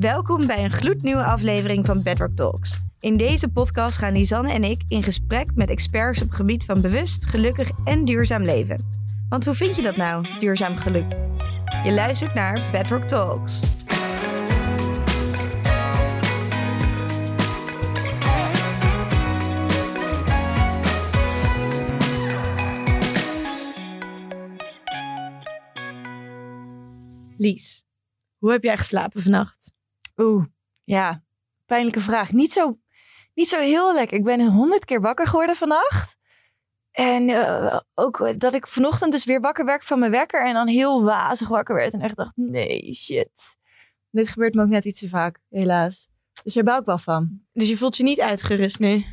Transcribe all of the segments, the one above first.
Welkom bij een gloednieuwe aflevering van Bedrock Talks. In deze podcast gaan Lisanne en ik in gesprek met experts op het gebied van bewust, gelukkig en duurzaam leven. Want hoe vind je dat nou, duurzaam geluk? Je luistert naar Bedrock Talks. Lies, hoe heb jij geslapen vannacht? Oeh, ja, pijnlijke vraag. Niet zo, niet zo heel lekker. Ik ben honderd keer wakker geworden vannacht. En eh, ook dat ik vanochtend dus weer wakker werd van mijn wekker en dan heel wazig wakker werd en echt dacht, nee, shit. Dit gebeurt me ook net iets te vaak, helaas. Dus daar bouw ik wel van. Dus je voelt je niet uitgerust nu?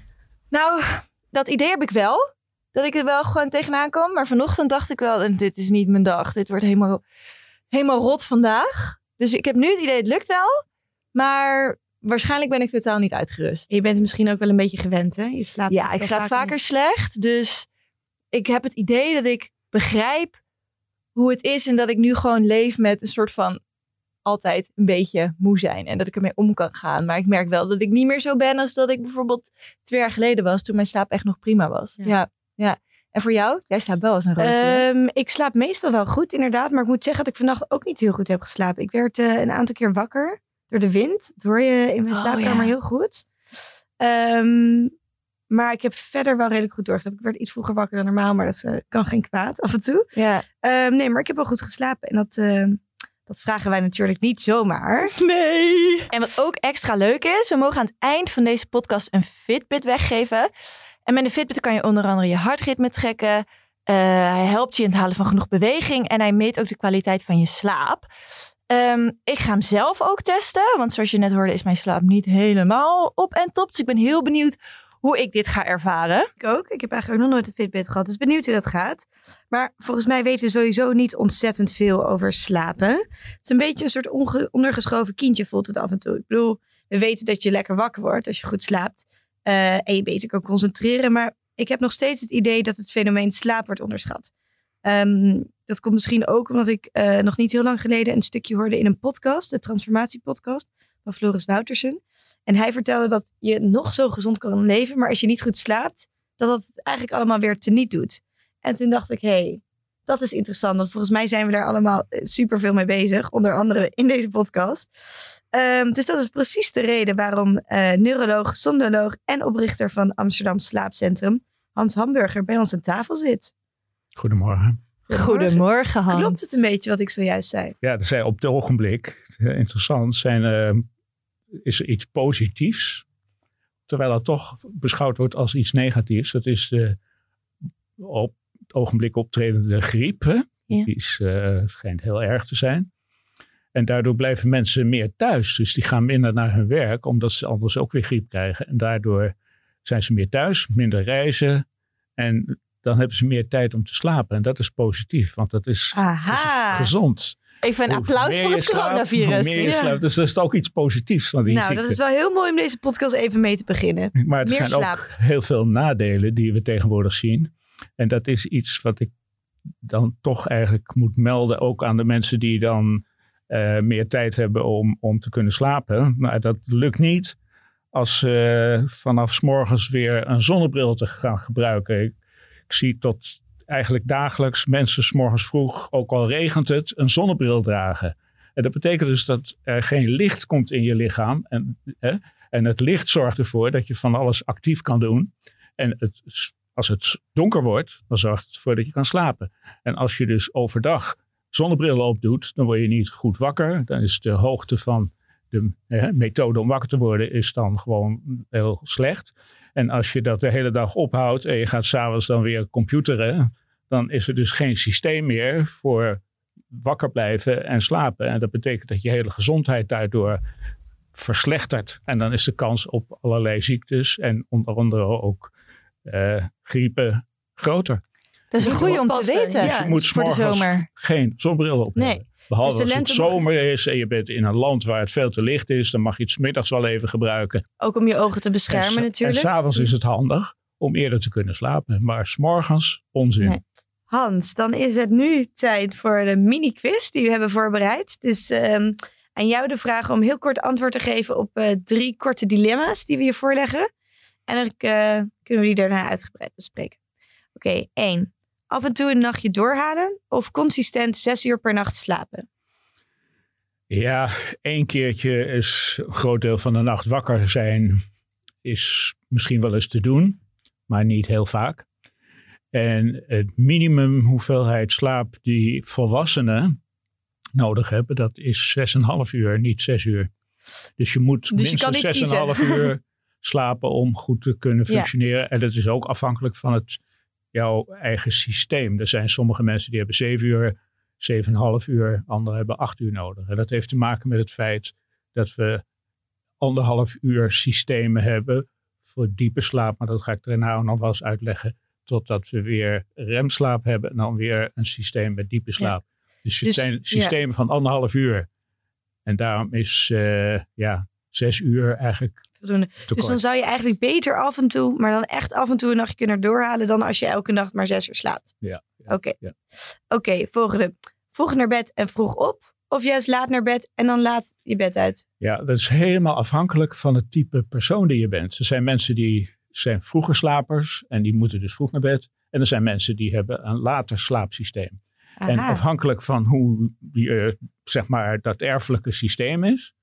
Nou, dat idee heb ik wel. Dat ik er wel gewoon tegenaan kom. Maar vanochtend dacht ik wel, dit is niet mijn dag. Dit wordt helemaal, helemaal rot vandaag. Dus ik heb nu het idee, het lukt wel. Maar waarschijnlijk ben ik totaal niet uitgerust. Je bent misschien ook wel een beetje gewend, hè? Je slaapt Ja, ik slaap vaker slecht. Dus ik heb het idee dat ik begrijp hoe het is. En dat ik nu gewoon leef met een soort van altijd een beetje moe zijn. En dat ik ermee om kan gaan. Maar ik merk wel dat ik niet meer zo ben als dat ik bijvoorbeeld twee jaar geleden was. Toen mijn slaap echt nog prima was. Ja. Ja, ja. En voor jou? Jij slaapt wel als een roos. hè? Ehm, ik slaap meestal wel goed, inderdaad. Maar ik moet zeggen dat ik vannacht ook niet heel goed heb geslapen. Ik werd eh, een aantal keer wakker door de wind. Dat hoor je in mijn Oh, slaapkamer ja. heel goed. Ehm, maar ik heb verder wel redelijk goed doorgeslapen. Ik werd iets vroeger wakker dan normaal, maar dat eh, kan geen kwaad af en toe. ja. Ehm, nee, maar ik heb wel goed geslapen. En dat, ehm, dat vragen wij natuurlijk niet zomaar. Nee. En wat ook extra leuk is, we mogen aan het eind van deze podcast een Fitbit weggeven. En met een Fitbit kan je onder andere je hartritme trekken. Eh, hij helpt je in het halen van genoeg beweging en hij meet ook de kwaliteit van je slaap. Ehm, ik ga hem zelf ook testen, want zoals je net hoorde is mijn slaap niet helemaal op en top. Dus ik ben heel benieuwd hoe ik dit ga ervaren. Ik ook. Ik heb eigenlijk ook nog nooit een Fitbit gehad. Dus benieuwd hoe dat gaat. Maar volgens mij weten we sowieso niet ontzettend veel over slapen. Het is een beetje een soort ondergeschoven kindje voelt het af en toe. Ik bedoel, we weten dat je lekker wakker wordt als je goed slaapt. eh, en je beter kan concentreren. Maar ik heb nog steeds het idee dat het fenomeen slaap wordt onderschat. Ehm, dat komt misschien ook omdat ik eh, nog niet heel lang geleden een stukje hoorde in een podcast. De transformatiepodcast van Floris Woutersen. En hij vertelde dat je nog zo gezond kan leven. Maar als je niet goed slaapt, dat dat eigenlijk allemaal weer teniet doet. En toen dacht ik, hé, hey, dat is interessant. Want volgens mij zijn we daar allemaal super veel mee bezig. Onder andere in deze podcast. Ehm, dus dat is precies de reden waarom eh, neuroloog, somnoloog en oprichter van Amsterdam Slaapcentrum, Hans Hamburger, bij ons aan tafel zit. Goedemorgen. Goedemorgen, Hans. Klopt het een beetje wat ik zojuist zei? Ja, er zijn op het ogenblik, interessant, zijn, eh, is er iets positiefs. Terwijl dat toch beschouwd wordt als iets negatiefs. Dat is de op het ogenblik optredende griep. Ja. Die is, eh, schijnt heel erg te zijn. En daardoor blijven mensen meer thuis. Dus die gaan minder naar hun werk, omdat ze anders ook weer griep krijgen. En daardoor zijn ze meer thuis, minder reizen. En dan hebben ze meer tijd om te slapen. En dat is positief, want dat is Aha. gezond. Even een applaus voor het slaapt, coronavirus. Ja. Dus dat is ook iets positiefs van die Nou, ziekte. dat is wel heel mooi om deze podcast even mee te beginnen. Maar er meer zijn slaap. ook heel veel nadelen die we tegenwoordig zien. En dat is iets wat ik dan toch eigenlijk moet melden. Ook aan de mensen die dan eh, meer tijd hebben om, om te kunnen slapen. Maar dat lukt niet als ze vanaf 's morgens weer een zonnebril te gaan gebruiken. Ik, zie tot eigenlijk dagelijks mensen morgens vroeg, ook al regent het, een zonnebril dragen. En dat betekent dus dat er geen licht komt in je lichaam. En, hè, en het licht zorgt ervoor dat je van alles actief kan doen. En het, als het donker wordt, dan zorgt het ervoor dat je kan slapen. En als je dus overdag zonnebrillen opdoet, dan word je niet goed wakker. Dan is de hoogte van de hè, methode om wakker te worden is dan gewoon heel slecht. En als je dat de hele dag ophoudt en je gaat s'avonds dan weer computeren, dan is er dus geen systeem meer voor wakker blijven en slapen. En dat betekent dat je hele gezondheid daardoor verslechtert. En dan is de kans op allerlei ziektes en onder andere ook eh, griepen groter. Dat is een goede om te weten. ja. je moet 's voor de morgens zomer. geen zonnebril op Nee. Behalve Dus de als het mag- zomer is en je bent in een land waar het veel te licht is, dan mag je het middags wel even gebruiken. Ook om je ogen te beschermen en, natuurlijk. En s'avonds is het handig om eerder te kunnen slapen. Maar s'morgens onzin. Nee. Hans, dan is het nu tijd voor de mini-quiz die we hebben voorbereid. Dus ehm, aan jou de vraag om heel kort antwoord te geven op eh, drie korte dilemma's die we je voorleggen. En dan eh, kunnen we die daarna uitgebreid bespreken. Oké, één. Af en toe een nachtje doorhalen of consistent zes uur per nacht slapen? Ja, één keertje is een groot deel van de nacht wakker zijn, is misschien wel eens te doen, maar niet heel vaak. En het minimum hoeveelheid slaap die volwassenen nodig hebben, dat is 6,5 uur, niet 6 uur. Dus je moet Dus minstens niet 6,5 uur slapen om goed te kunnen functioneren. En dat is ook afhankelijk van het, jouw eigen systeem. Er zijn sommige mensen die hebben 7 uur, 7,5 uur, anderen hebben 8 uur nodig. En dat heeft te maken met het feit dat we anderhalf uur systemen hebben voor diepe slaap. Maar dat ga ik daarna nog wel eens uitleggen. Totdat we weer remslaap hebben en dan weer een systeem met diepe slaap. Dus het Dus, zijn ja. systemen van anderhalf uur. En daarom is eh, ja, zes uur eigenlijk Voldoende. Dus dan zou je eigenlijk beter af en toe, maar dan echt af en toe een nachtje kunnen doorhalen dan als je elke nacht maar zes uur slaapt. Ja, ja, Oké. ja. Oké, volgende. Vroeg naar bed en vroeg op. Of juist laat naar bed en dan laat je bed uit. Ja, dat is helemaal afhankelijk van het type persoon die je bent. Er zijn mensen die zijn vroege slapers en die moeten dus vroeg naar bed. En er zijn mensen die hebben een later slaapsysteem. En Aha. afhankelijk van hoe je, zeg maar, dat erfelijke systeem is,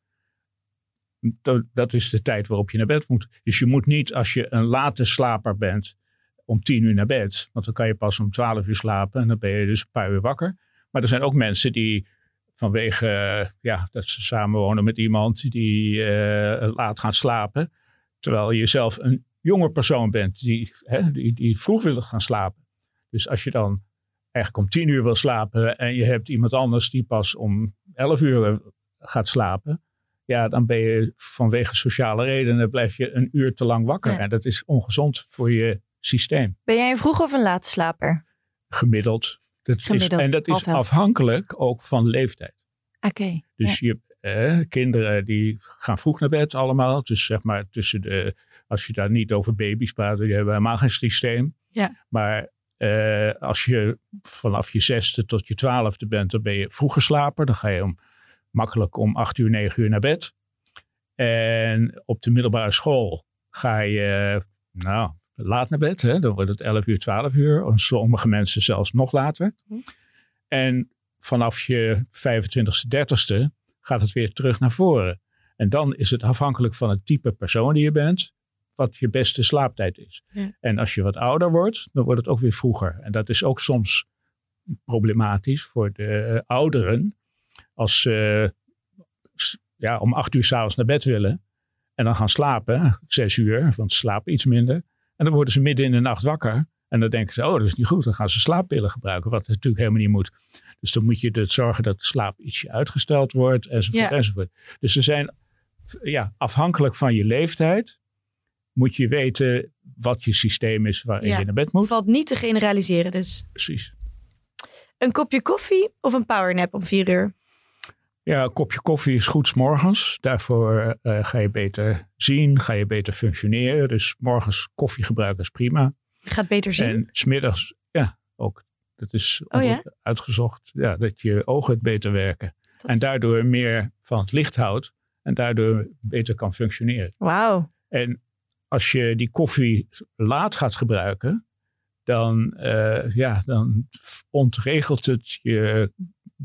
dat, is de tijd waarop je naar bed moet. Dus je moet niet als je een late slaper bent om tien uur naar bed. Want dan kan je pas om twaalf uur slapen en dan ben je dus een paar uur wakker. Maar er zijn ook mensen die vanwege eh, ja, dat ze samenwonen met iemand die eh, laat gaan slapen. Terwijl je zelf een jonge persoon bent die, hè, die, die vroeg wil gaan slapen. Dus als je dan eigenlijk om tien uur wil slapen en je hebt iemand anders die pas om elf uur eh, gaat slapen. Ja, dan ben je vanwege sociale redenen blijf je een uur te lang wakker. Ja. En dat is ongezond voor je systeem, Ben jij een vroeg of een late slaper? gemiddeld. Dat Gemiddeld, is, en dat is afhankelijk ook van leeftijd. Oké. Dus je eh, kinderen die gaan vroeg naar bed allemaal. Dus zeg maar tussen de, als je daar niet over baby's praat, die hebben helemaal geen systeem. Ja. Maar eh, als je vanaf je zesde tot je twaalfde bent, dan ben je vroeger slaper. Dan ga je om, makkelijk om acht uur, negen uur naar bed. En op de middelbare school ga je, nou, laat naar bed. Hè? Dan wordt het 11 uur, 12 uur. En sommige mensen zelfs nog later. Hm. En vanaf je 25ste, 30ste gaat het weer terug naar voren. En dan is het afhankelijk van het type persoon die je bent, wat je beste slaaptijd is. Ja. En als je wat ouder wordt, dan wordt het ook weer vroeger. En dat is ook soms problematisch voor de ouderen. Als ze s- ja, om acht uur s'avonds naar bed willen en dan gaan slapen, zes uur, want ze slapen iets minder. En dan worden ze midden in de nacht wakker. En dan denken ze, oh, dat is niet goed. Dan gaan ze slaappillen gebruiken, wat natuurlijk helemaal niet moet. Dus dan moet je er zorgen dat de slaap ietsje uitgesteld wordt, enzovoort, Ja. enzovoort. Dus ze zijn ja, afhankelijk van je leeftijd, moet je weten wat je systeem is waarin Ja. je naar bed moet. Valt niet te generaliseren dus. Precies. Een kopje koffie of een powernap om vier uur? Ja, een kopje koffie is goed 's morgens. Daarvoor eh, ga je beter zien, ga je beter functioneren. Dus morgens koffie gebruiken is prima. Je gaat beter zien. En smiddags, ja, ook. Dat is Oh ja? uitgezocht, ja, dat je ogen het beter werken. Dat- En daardoor meer van het licht houdt en daardoor beter kan functioneren. Wauw. En als je die koffie laat gaat gebruiken, dan, eh, ja, dan ontregelt het je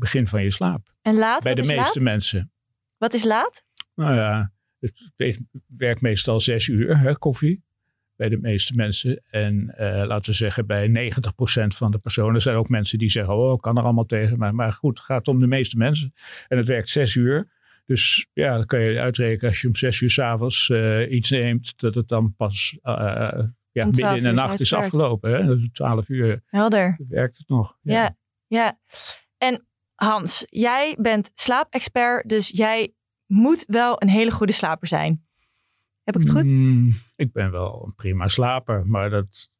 begin van je slaap. En laat? Bij de meeste laat? mensen. Wat is laat? Nou ja, het we- werkt meestal zes uur, hè, koffie. Bij de meeste mensen. En eh, laten we zeggen, bij 90% van de personen Er zijn ook mensen die zeggen: Oh, ik kan er allemaal tegen. Maar, maar goed, het gaat om de meeste mensen. En het werkt zes uur. Dus ja, dan kan je uitrekenen als je om zes uur s'avonds avonds iets neemt, dat het dan pas eh, ja, Om 12 midden in de nacht is afgelopen. Hè? Dus 12 uur Helder. werkt het nog. Ja. ja. En Hans, jij bent slaapexpert, dus jij moet wel een hele goede slaper zijn. Heb ik het goed? Mm, ik ben wel een prima slaper, maar dat,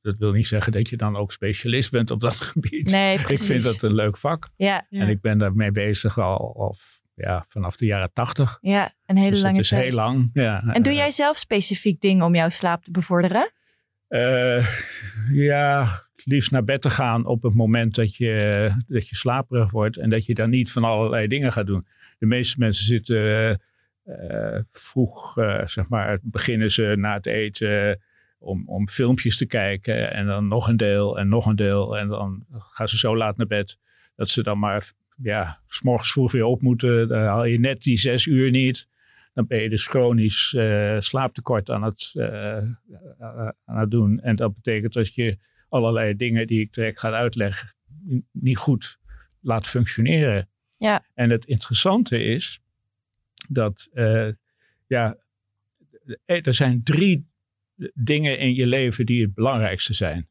dat wil niet zeggen dat je dan ook specialist bent op dat gebied. Nee, ik precies. vind dat een leuk vak Ja, Ja. en ik ben daarmee bezig al, al ja, vanaf de jaren tachtig. ja, een hele Dus lange is tijd. heel lang. Ja. En doe jij zelf specifiek dingen om jouw slaap te bevorderen? eh, ja, liefst naar bed te gaan op het moment dat je, dat je slaperig wordt. En dat je dan niet van allerlei dingen gaat doen. De meeste mensen zitten uh, vroeg, uh, zeg maar, beginnen ze na het eten om, om filmpjes te kijken. En dan nog een deel en nog een deel. En dan gaan ze zo laat naar bed dat ze dan maar, ja, s'morgens vroeg weer op moeten. Dan haal je net die zes uur niet. Dan ben je dus chronisch slaaptekort aan het, aan het doen. En dat betekent dat je allerlei dingen die ik direct ga uitleggen niet goed laat functioneren. Ja. En het interessante is dat uh, ja, er zijn drie dingen in je leven die het belangrijkste zijn.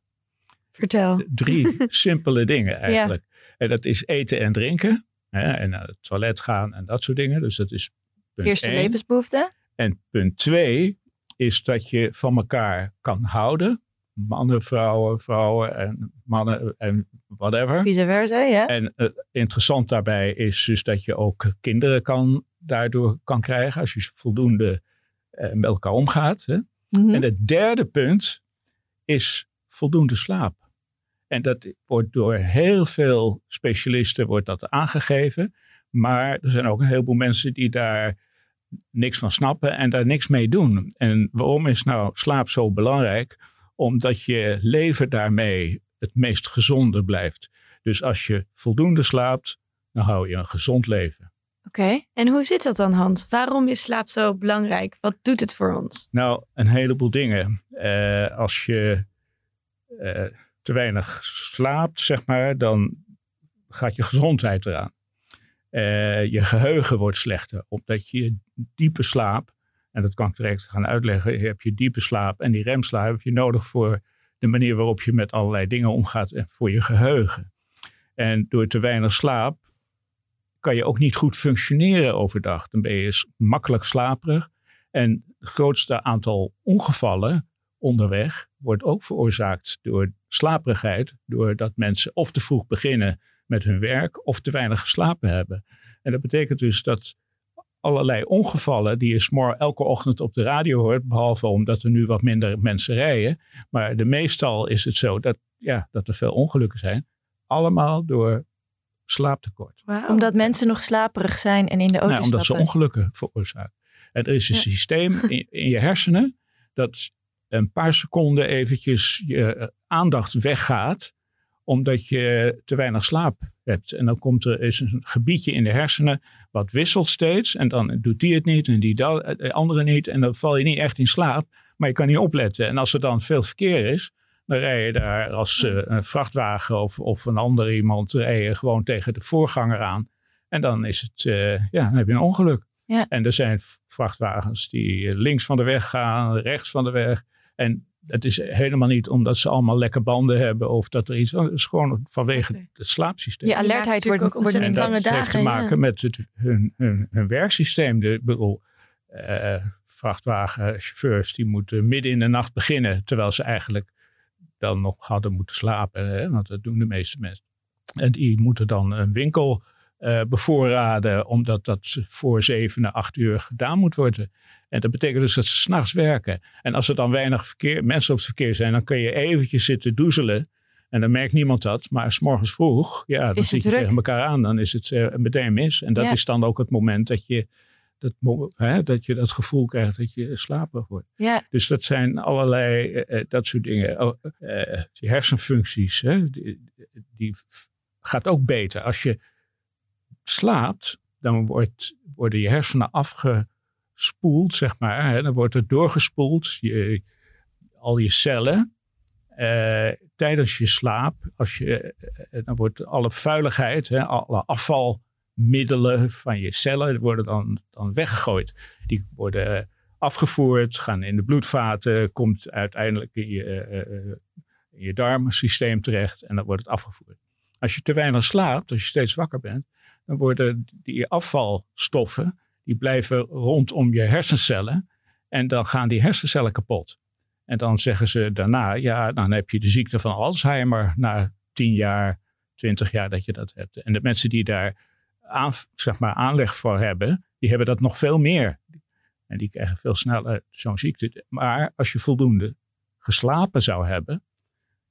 Vertel. Drie simpele dingen eigenlijk. Ja. En dat is eten en drinken. Hè, en naar het toilet gaan en dat soort dingen. Dus dat is punt Eerste één. levensbehoefte. En punt twee is dat je van elkaar kan houden. Mannen, vrouwen, vrouwen en mannen en whatever. Vice versa, ja. En uh, interessant daarbij is dus dat je ook kinderen kan, daardoor kan krijgen als je voldoende uh, met elkaar omgaat. Hè? Mhm. En het derde punt is voldoende slaap. En dat wordt door heel veel specialisten wordt dat aangegeven. Maar er zijn ook een heleboel mensen die daar niks van snappen en daar niks mee doen. En waarom is nou slaap zo belangrijk? Omdat je leven daarmee het meest gezonde blijft. Dus als je voldoende slaapt, dan hou je een gezond leven. Oké. Okay. En hoe zit dat dan, Hans? Waarom is slaap zo belangrijk? Wat doet het voor ons? Nou, een heleboel dingen. Uh, als je uh, te weinig slaapt, zeg maar, dan gaat je gezondheid eraan. Uh, je geheugen wordt slechter, omdat je diepe slaap, en dat kan ik direct gaan uitleggen, heb je diepe slaap en die remslaap heb je nodig voor de manier waarop je met allerlei dingen omgaat en voor je geheugen. En door te weinig slaap kan je ook niet goed functioneren overdag. Dan ben je makkelijk slaperig. En het grootste aantal ongevallen onderweg wordt ook veroorzaakt door slaperigheid. Doordat mensen of te vroeg beginnen met hun werk of te weinig geslapen hebben. En dat betekent dus dat allerlei ongevallen die je smor elke ochtend op de radio hoort, behalve omdat er nu wat minder mensen rijden. Maar de meestal is het zo dat, ja, dat er veel ongelukken zijn. Allemaal door slaaptekort. Wow. Omdat mensen nog slaperig zijn en in de auto nou, omdat stappen. ze ongelukken veroorzaken. En er is een ja. systeem in, in, je hersenen dat een paar seconden eventjes je aandacht weggaat omdat je te weinig slaap hebt. En dan komt er is een gebiedje in de hersenen wat wisselt steeds. En dan doet die het niet en die de andere niet. En dan val je niet echt in slaap, maar je kan niet opletten. En als er dan veel verkeer is, dan rij je daar als uh, een vrachtwagen of, of een ander iemand rij je gewoon tegen de voorganger aan. En dan is het, uh, ja, dan heb je een ongeluk. Ja. En er zijn vrachtwagens die links van de weg gaan, rechts van de weg. En het is helemaal niet omdat ze allemaal lekke banden hebben of dat er iets. Het is gewoon vanwege okay. het slaapsysteem. Je alertheid wordt ook ontzettend lange dagen. heeft te maken ja. met het, hun, hun, hun, werksysteem. De, bedoel, uh, vrachtwagenchauffeurs die moeten midden in de nacht beginnen, terwijl ze eigenlijk dan nog hadden moeten slapen. Hè? Want dat doen de meeste mensen. En die moeten dan een winkel uh, bevoorraden, omdat dat voor zeven, acht uur gedaan moet worden. En dat betekent dus dat ze s'nachts werken. En als er dan weinig verkeer, mensen op het verkeer zijn, dan kun je eventjes zitten doezelen. En dan merkt niemand dat. Maar s morgens vroeg, ja, dan zit je druk? tegen elkaar aan. Dan is het uh, meteen mis. En dat Ja. is dan ook het moment dat je dat, hè, dat je dat gevoel krijgt dat je slaperig wordt. Ja, Dus dat zijn allerlei eh, eh, dat soort dingen. Oh, eh, die hersenfuncties, hè, die, die gaat ook beter. Als je slaapt, dan wordt, worden je hersenen afgespoeld, zeg maar. Hè, dan wordt er doorgespoeld, je, al je cellen. eh, tijdens je slaap, als je, eh, dan wordt alle vuiligheid, hè, alle afvalmiddelen van je cellen worden dan, dan weggegooid. Die worden afgevoerd, gaan in de bloedvaten, komt uiteindelijk in je, eh, in je darmsysteem terecht en dan wordt het afgevoerd. Als je te weinig slaapt, als je steeds wakker bent, dan worden die afvalstoffen, die blijven rondom je hersencellen en dan gaan die hersencellen kapot. En dan zeggen ze daarna, ja, dan heb je de ziekte van Alzheimer na 10 jaar, 20 jaar dat je dat hebt. En de mensen die daar zeg maar, aanleg voor hebben, die hebben dat nog veel meer. En die krijgen veel sneller zo'n ziekte. Maar als je voldoende geslapen zou hebben,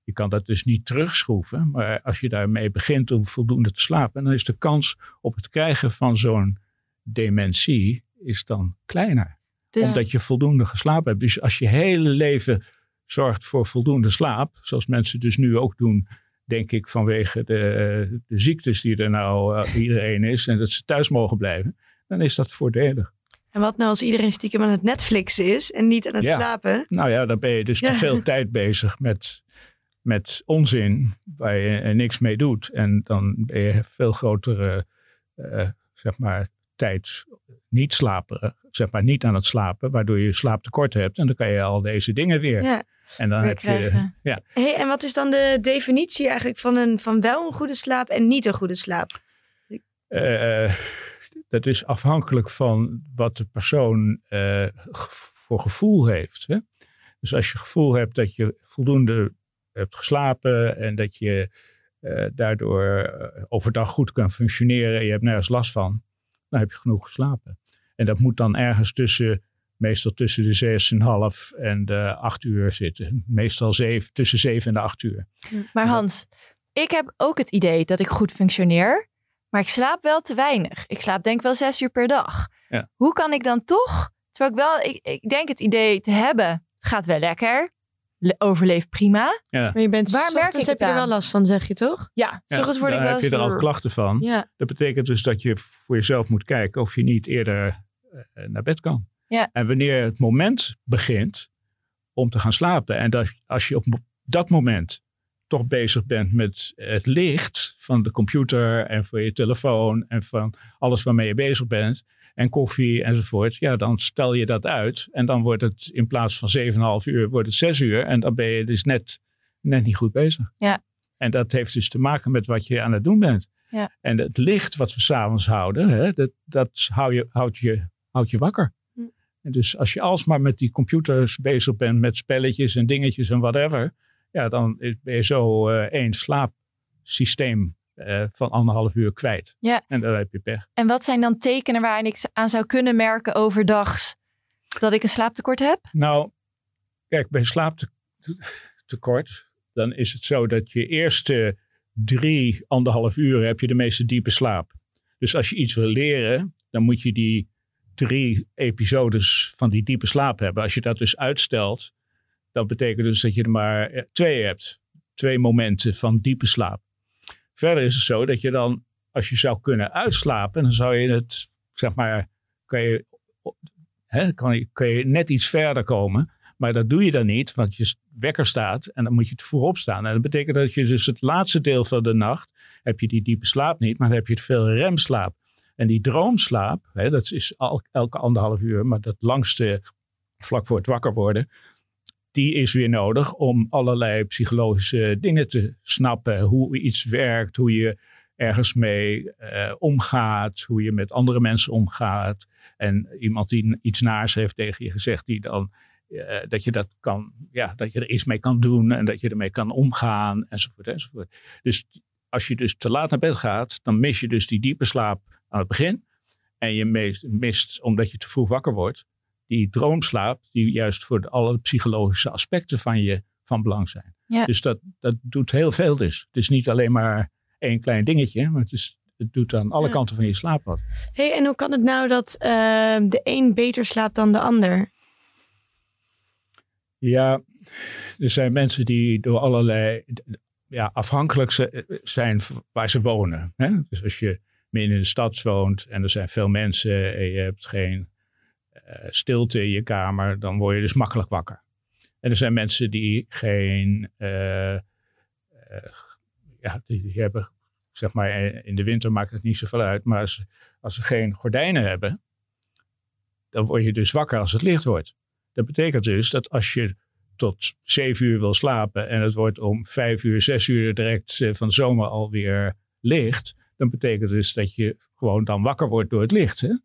je kan dat dus niet terugschroeven. Maar als je daarmee begint om voldoende te slapen, dan is de kans op het krijgen van zo'n dementie is dan kleiner. Dus Omdat je voldoende geslapen hebt. Dus als je hele leven zorgt voor voldoende slaap, zoals mensen dus nu ook doen, denk ik vanwege de, de ziektes die er nou eh, iedereen is en dat ze thuis mogen blijven, dan is dat voordelig. En wat nou als iedereen stiekem aan het Netflixen is en niet aan het Ja. slapen? Nou ja, dan ben je dus Ja. te veel tijd bezig met, met onzin waar je eh, niks mee doet. En dan ben je veel grotere, eh, zeg maar, tijd niet slapen, zeg maar niet aan het slapen, waardoor je slaaptekort hebt. En dan kan je al deze dingen weer. Ja. En dan Weer heb je, ja, Hey, en wat is dan de definitie eigenlijk van, een, van wel een goede slaap en niet een goede slaap? Eh, dat is afhankelijk van wat de persoon eh, voor gevoel heeft. Hè? Dus als je gevoel hebt dat je voldoende hebt geslapen en dat je eh, daardoor overdag goed kan functioneren en je hebt nergens last van, dan heb je genoeg geslapen. En dat moet dan ergens tussen, meestal tussen de 6,5 en de 8 uur zitten. Meestal zeven, tussen 7 en de 8 uur. Maar Hans, ik heb ook het idee dat ik goed functioneer, maar ik slaap wel te weinig. Ik slaap denk wel zes uur per dag. Ja. Hoe kan ik dan toch, terwijl ik wel, ik, ik denk het idee te hebben, het gaat wel lekker, le- overleef prima. Maar je bent Waar merk ik heb je er wel last van, zeg je toch? Ja, Ja, word ik daar wel heb je er al klachten van. Ja. Dat betekent dus dat je voor jezelf moet kijken of je niet eerder eh, naar bed kan. Ja. En wanneer het moment begint om te gaan slapen. En dat, als je op dat moment toch bezig bent met het licht van de computer en van je telefoon en van alles waarmee je bezig bent. En koffie enzovoort. Ja, dan stel je dat uit. En dan wordt het in plaats van 7,5 uur, wordt het 6 uur. En dan ben je dus net, net niet goed bezig. Ja. En dat heeft dus te maken met wat je aan het doen bent. Ja. En het licht wat we s'avonds houden, hè, dat, dat hou je, houdt, je, houdt je wakker. Hm. En dus als je alsmaar met die computers bezig bent, met spelletjes en dingetjes en whatever, ja, dan ben je zo eh, één slaapsysteem eh, van anderhalf uur kwijt. Ja. En dan heb je pech. En wat zijn dan tekenen waar ik aan zou kunnen merken overdags dat ik een slaaptekort heb? Nou, kijk, bij slaaptekort, dan is het zo dat je eerste drie, anderhalf uur heb je de meeste diepe slaap. Dus als je iets wil leren, dan moet je die drie episodes van die diepe slaap hebben. Als je dat dus uitstelt, dat betekent dus dat je er maar eh, twee hebt. Twee momenten van diepe slaap. Verder is het zo dat je dan, als je zou kunnen uitslapen, dan zou je het, zeg maar, kan je hè, kan, je, net iets verder komen. Maar dat doe je dan niet, want je wekker staat en dan moet je te vroeg opstaan. En dat betekent dat je dus het laatste deel van de nacht, heb je die diepe slaap niet, maar dan heb je het veel remslaap. En die droomslaap, hè, dat is elke anderhalf uur, maar dat langste vlak voor het wakker worden, die is weer nodig om allerlei psychologische dingen te snappen. Hoe iets werkt, hoe je ergens mee eh, omgaat, hoe je met andere mensen omgaat. En iemand die iets naars heeft tegen je gezegd, die dan eh, dat je dat kan, ja, dat je er iets mee kan doen en dat je ermee kan omgaan, enzovoort, enzovoort. Dus als je dus te laat naar bed gaat, dan mis je dus die diepe slaap aan het begin. En je mist, mist omdat je te vroeg wakker wordt, die droomslaap, die juist voor alle psychologische aspecten van je van belang zijn. Ja. Dus dat, dat doet heel veel dus. Het is niet alleen maar één klein dingetje, maar het, is, het doet aan alle Ja. kanten van je slaap wat. Hey, en hoe kan het nou dat eh, de een beter slaapt dan de ander? Ja, er zijn mensen die door allerlei ja, afhankelijk zi- zijn waar ze wonen. Hè? Dus als je midden in de stad woont en er zijn veel mensen en je hebt geen eh, stilte in je kamer, dan word je dus makkelijk wakker. En er zijn mensen die geen, eh, eh, ja, die, hebben, zeg maar, eh, in de winter maakt het niet zoveel uit, maar als, als ze geen gordijnen hebben, dan word je dus wakker als het licht wordt. Dat betekent dus dat als je tot zeven uur wil slapen en het wordt om vijf uur, zes uur direct eh, van zomer alweer licht, dan betekent dus dat je gewoon dan wakker wordt door het licht. Hè?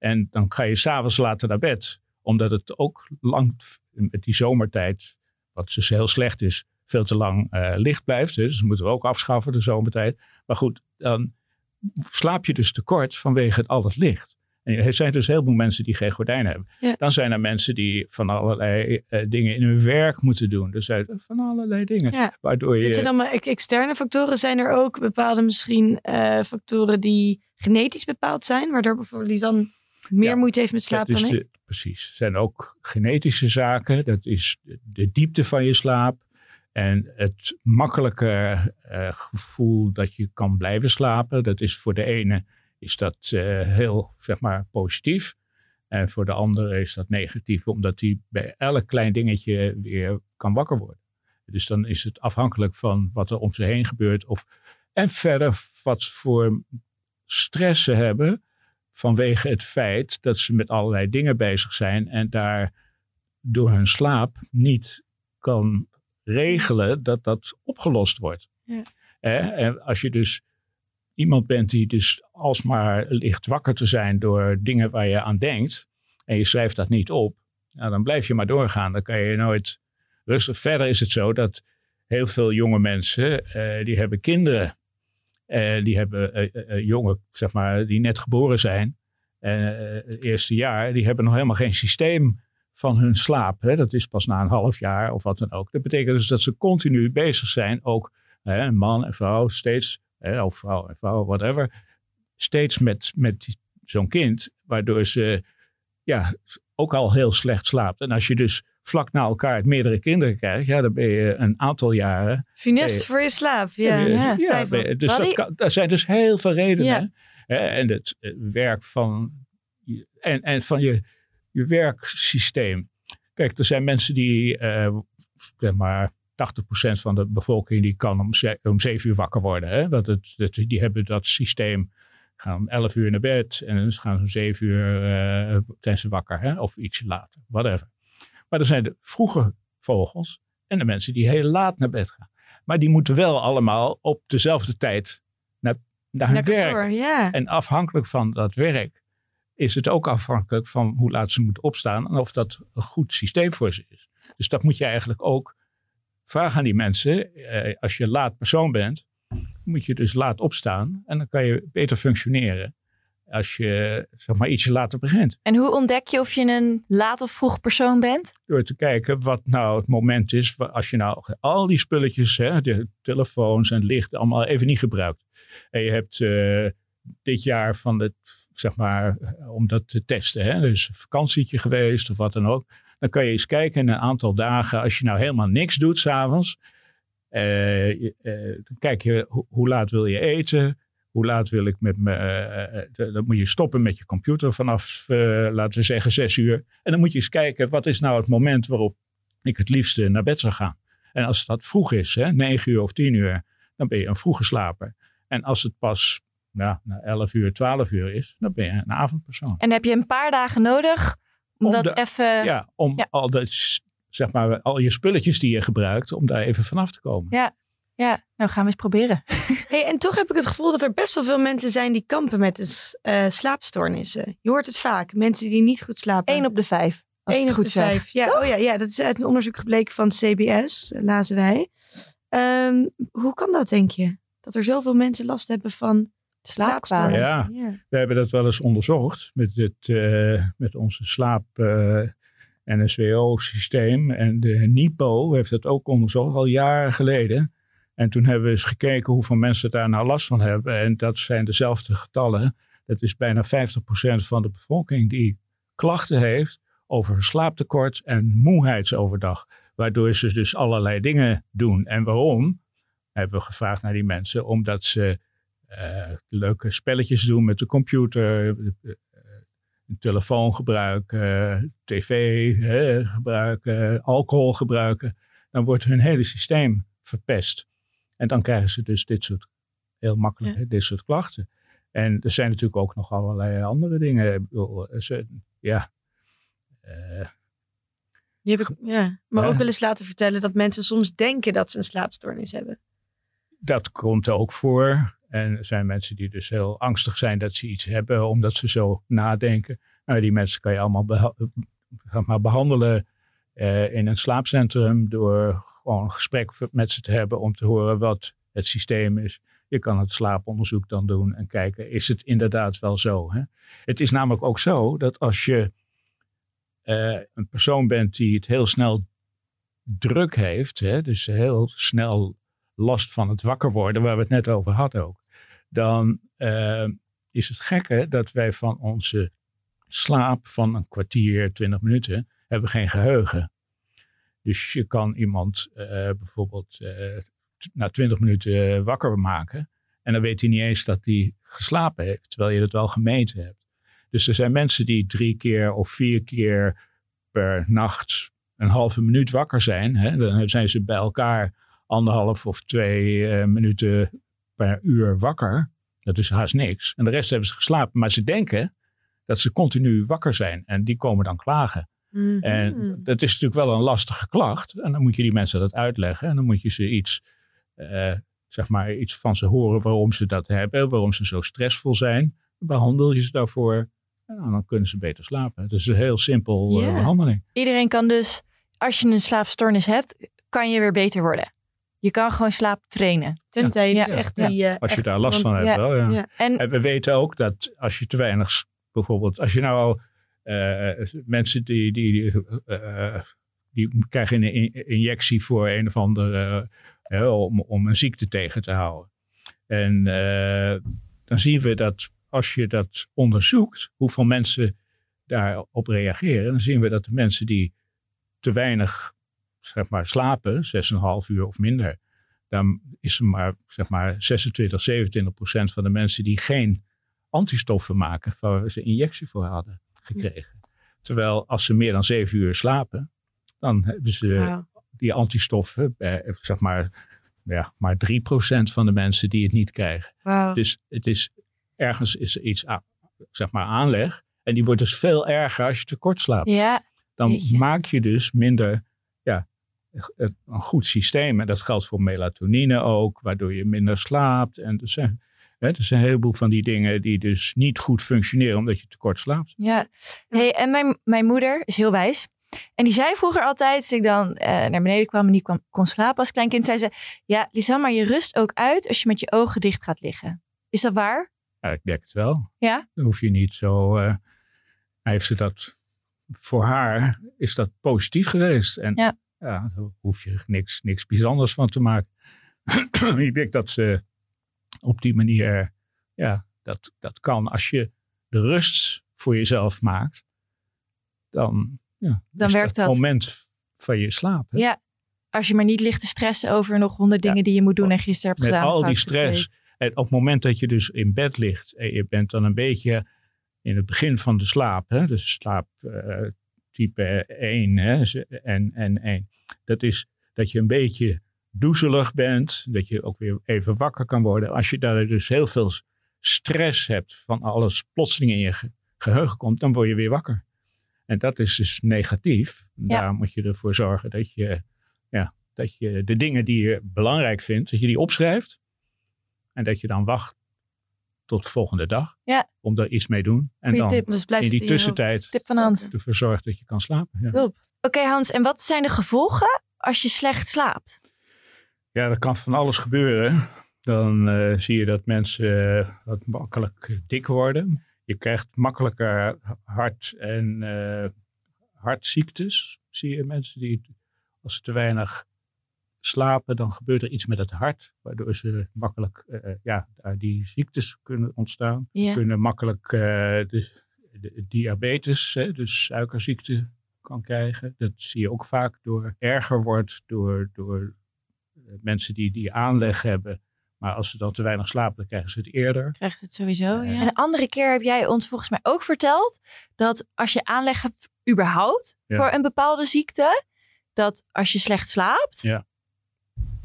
En dan ga je s'avonds later naar bed, omdat het ook lang met die zomertijd, wat dus heel slecht is, veel te lang eh, licht blijft. Dus dat moeten we ook afschaffen, de zomertijd. Maar goed, dan slaap je dus tekort vanwege het al het licht. En er zijn dus heel veel mensen die geen gordijnen hebben. Ja. Dan zijn er mensen die van allerlei eh, dingen in hun werk moeten doen. Dus uit- van allerlei dingen. Ja. Waardoor je... Dit zijn allemaal ex- externe factoren. Zijn er ook bepaalde misschien eh, factoren die genetisch bepaald zijn, waardoor bijvoorbeeld Lisan meer Ja, moeite heeft met slapen is dan ik? precies. Er zijn ook genetische zaken. Dat is de, diepte van je slaap. En het makkelijke eh, gevoel dat je kan blijven slapen. Dat is voor de ene is dat eh, heel zeg maar, positief. En voor de andere is dat negatief. Omdat hij bij elk klein dingetje weer kan wakker worden. Dus dan is het afhankelijk van wat er om ze heen gebeurt. Of, en verder wat voor stress ze hebben vanwege het feit dat ze met allerlei dingen bezig zijn en daar door hun slaap niet kan regelen dat dat opgelost wordt. Ja. En als je dus iemand bent die dus alsmaar ligt wakker te zijn door dingen waar je aan denkt en je schrijft dat niet op, nou, dan blijf je maar doorgaan. Dan kan je nooit rustig. Verder is het zo dat heel veel jonge mensen, eh, die hebben kinderen. Eh, die hebben eh, jongen, zeg maar, die net geboren zijn. het eerste jaar, die hebben nog helemaal geen systeem van hun slaap. Hè. Dat is pas na een half jaar of wat dan ook. Dat betekent dus dat ze continu bezig zijn, ook man en vrouw, steeds, of vrouw en vrouw, whatever, steeds met, met zo'n kind, waardoor ze ja, ook al heel slecht slaapt. En als je dus vlak na elkaar meerdere kinderen krijgt, ja, dan ben je een aantal jaren Funest Nee. voor je slaap. Ja, ja, ja, dus dat kan, zijn dus heel veel redenen. Hè? En het eh, werk van en, en van je, je werksysteem. Kijk, er zijn mensen die, eh, zeg maar, 80% van de bevolking die kan om, ze, om 7 uur wakker worden. Hè? Want het, het, die hebben dat systeem, gaan om 11 uur naar bed en dan gaan ze om 7 uur eh, zijn ze wakker. Hè? Of ietsje later, whatever. Maar er zijn de vroege vogels en de mensen die heel laat naar bed gaan. Maar die moeten wel allemaal op dezelfde tijd naar, naar hun Naar werk. kantoor. En afhankelijk van dat werk is het ook afhankelijk van hoe laat ze moeten opstaan en of dat een goed systeem voor ze is. Dus dat moet je eigenlijk ook vragen aan die mensen. Eh, als je laat persoon bent, moet je dus laat opstaan en dan kan je beter functioneren als je zeg maar ietsje later begint. En hoe ontdek je of je een laat of vroeg persoon bent? Door te kijken wat nou het moment is. Als je nou al die spulletjes, hè, de telefoons en licht, allemaal even niet gebruikt. En je hebt eh, dit jaar van het, zeg maar, om dat te testen. Hè, dus een vakantietje geweest of wat dan ook. Dan kan je eens kijken in een aantal dagen. Als je nou helemaal niks doet s'avonds. eh, dan kijk je ho- hoe laat wil je eten. Hoe laat wil ik met me. eh, dan moet je stoppen met je computer vanaf, laten we zeggen, zes uur. En dan moet je eens kijken, wat is nou het moment waarop ik het liefste naar bed zou gaan. En als dat vroeg is, hè, 9 uur of 10 uur, dan ben je een vroege slaper. En als het pas nou, na 11 uur, 12 uur is, dan ben je een avondpersoon. En heb je een paar dagen nodig om, Om dat even... ja, om ja. Al, dat, zeg maar, al je spulletjes die je gebruikt, om daar even vanaf te komen. Ja. Ja, nou gaan we eens proberen. Hey, en toch heb ik het gevoel dat er best wel veel mensen zijn die kampen met eh, slaapstoornissen. Je hoort het vaak. Mensen die niet goed slapen. Eén op de vijf. Als ik Eén het op goed de zeg. vijf. Ja, oh ja, ja, dat is uit een onderzoek gebleken van CBS, lazen wij. Ehm, hoe kan dat, denk je? Dat er zoveel mensen last hebben van Slaapkwalen. slaapstoornissen. Ja. We hebben dat wel eens onderzocht met, het, eh, met onze slaap- eh, NSWO-systeem. En de NIPO heeft het ook onderzocht, al jaren geleden. En toen hebben we eens gekeken hoeveel mensen daar nou last van hebben. En dat zijn dezelfde getallen. Dat is bijna 50% van de bevolking die klachten heeft over slaaptekort en moeheidsoverdag. Waardoor ze dus allerlei dingen doen. En waarom? Hebben we gevraagd naar die mensen. Omdat ze eh, leuke spelletjes doen met de computer, eh, telefoon gebruiken, tv gebruiken, alcohol gebruiken. Dan wordt hun hele systeem verpest. En dan krijgen ze dus dit soort, heel makkelijk, Ja. dit soort klachten. En er zijn natuurlijk ook nog allerlei andere dingen. Ik bedoel, eh, ze- ja, eh, Die heb ik ja, maar ook wel eens laten vertellen dat mensen soms denken dat ze een slaapstoornis hebben. dat komt ook voor. En er zijn mensen die dus heel angstig zijn dat ze iets hebben, omdat ze zo nadenken. Nou, die mensen kan je allemaal beha- maar behandelen eh, in een slaapcentrum door gewoon een gesprek met ze te hebben om te horen wat het systeem is. Je kan het slaaponderzoek dan doen en kijken, is het inderdaad wel zo? Hè? Het is namelijk ook zo dat als je uh, een persoon bent die het heel snel druk heeft, hè, dus heel snel last van het wakker worden, waar we het net over hadden ook, dan uh, is het gekke dat wij van onze slaap van een kwartier, twintig minuten, hebben geen geheugen. Dus je kan iemand uh, bijvoorbeeld na twintig minuten wakker maken en dan weet hij niet eens dat hij geslapen heeft, terwijl je het wel gemeten hebt. Dus er zijn mensen die drie keer of vier keer per nacht een halve minuut wakker zijn. Hè, dan zijn ze bij elkaar anderhalf of twee uh, minuten per uur wakker. Dat is haast niks. En de rest hebben ze geslapen. Maar ze denken dat ze continu wakker zijn. En die komen dan klagen. Mm -hmm. En dat is natuurlijk wel een lastige klacht. En dan moet je die mensen dat uitleggen. En dan moet je ze iets, uh, zeg maar, iets van ze horen waarom ze dat hebben. Waarom ze zo stressvol zijn. Behandel je ze daarvoor. En dan kunnen ze beter slapen. Dat is een heel simpel uh, Ja. behandeling. Iedereen kan dus, als je een slaapstoornis hebt, kan je weer beter worden. Je kan gewoon slaap trainen. Tenzij je Ja. dus echt Ja. die... eh, Als je echt daar last van hebt ja. wel, ja. Ja. En En we weten ook dat als je te weinig, bijvoorbeeld, als je nou eh, mensen die, die, die, eh, krijgen een in- injectie voor een of andere, eh, om, om een ziekte tegen te houden. En eh, dan zien we dat als je dat onderzoekt, hoeveel mensen daarop reageren, dan zien we dat de mensen die te weinig zeg maar, slapen, 6,5 uur of minder, dan is er maar, zeg maar 26, 27 procent van de mensen die geen antistoffen maken waar ze injectie voor hadden gekregen. Terwijl als ze meer dan 7 uur slapen, dan hebben ze die antistoffen bij, zeg maar, ja, maar 3 procent van de mensen die het niet krijgen. Dus het is, ergens is er iets, zeg maar, aanleg. En die wordt dus veel erger als je tekort slaapt ja, dan Jeetje. maak je dus minder ja, een een goed systeem. En dat geldt voor melatonine ook, waardoor je minder slaapt. En er er zijn een heleboel van die dingen die dus niet goed functioneren omdat je tekort slaapt. ja. Hey, en mijn, mijn moeder is heel wijs. En die zei vroeger altijd, als ik dan eh, naar beneden kwam en niet kwam, kon slapen als klein kind, zei ze, ja, Lisa, maar je rust ook uit als je met je ogen dicht gaat liggen. Is dat waar? Ja, ik denk het wel. Ja? Dan hoef je niet zo. eh, heeft ze dat. Voor haar is dat positief geweest. En Ja. ja, daar hoef je niks, niks bijzonders van te maken. ik denk dat ze op die manier. Ja, dat, dat kan. Als je de rust voor jezelf maakt, dan, ja, Dan is werkt dat. moment van je slaap. hè. Ja. Als je maar niet ligt te stressen over nog honderd Ja. dingen die je moet doen en gisteren hebt Met gedaan. al die stress. En op het moment dat je dus in bed ligt en je bent dan een beetje in het begin van de slaap, hè, dus slaap eh, type 1 hè, en, en 1, dat is dat je een beetje doezelig bent, dat je ook weer even wakker kan worden. Als je daar dus heel veel stress hebt van alles plotseling in je ge- geheugen komt, dan word je weer wakker. En dat is dus negatief. Ja. Daar moet je ervoor zorgen dat je, ja, dat je de dingen die je belangrijk vindt, dat je die opschrijft. En dat je dan wacht tot de volgende dag. Ja. Om daar iets mee te doen. En Goeie dan tip. Dus in die tussentijd Tip van Hans. ervoor zorgt dat je kan slapen. Ja. Oké Hans, en wat zijn de gevolgen als je slecht slaapt? Ja, er kan van alles gebeuren. Dan eh, zie je dat mensen eh, wat makkelijk dik worden. Je krijgt makkelijker hart- en eh, hartziektes. Zie je mensen die, als ze te weinig slapen, dan gebeurt er iets met het hart. Waardoor ze makkelijk, ja, die ziektes kunnen ontstaan. Ja. Kunnen makkelijk de, de diabetes, hè, dus suikerziekte, kan krijgen. Dat zie je ook vaak door erger wordt door, door mensen die die aanleg hebben. Maar als ze dan te weinig slapen, dan krijgen ze het eerder. Krijgt het sowieso, Ja. En een andere keer heb jij ons volgens mij ook verteld dat als je aanleg hebt überhaupt Ja. voor een bepaalde ziekte, dat als je slecht slaapt, Ja.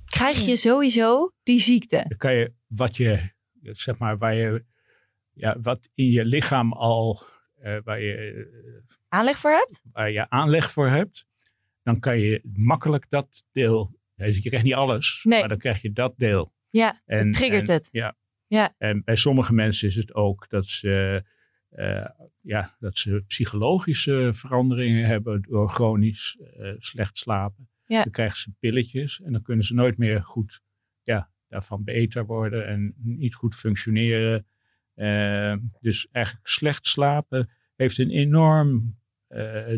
krijg je sowieso die ziekte. Dan kan je wat je, zeg maar, waar je, ja, wat in je lichaam al, eh, waar, je, eh, Aanleg voor hebt? waar je aanleg voor hebt, dan kan je makkelijk dat deel, ja, je krijgt niet alles, Nee. maar dan krijg je dat deel. Ja, En, het triggert en- het. Ja. Ja. En bij sommige mensen is het ook dat ze, eh, ja, dat ze psychologische veranderingen hebben door chronisch eh, slecht slapen. Ja. Dan krijgen ze pilletjes en dan kunnen ze nooit meer goed ja, daarvan beter worden en niet goed functioneren. Uh, dus eigenlijk slecht slapen heeft een enorm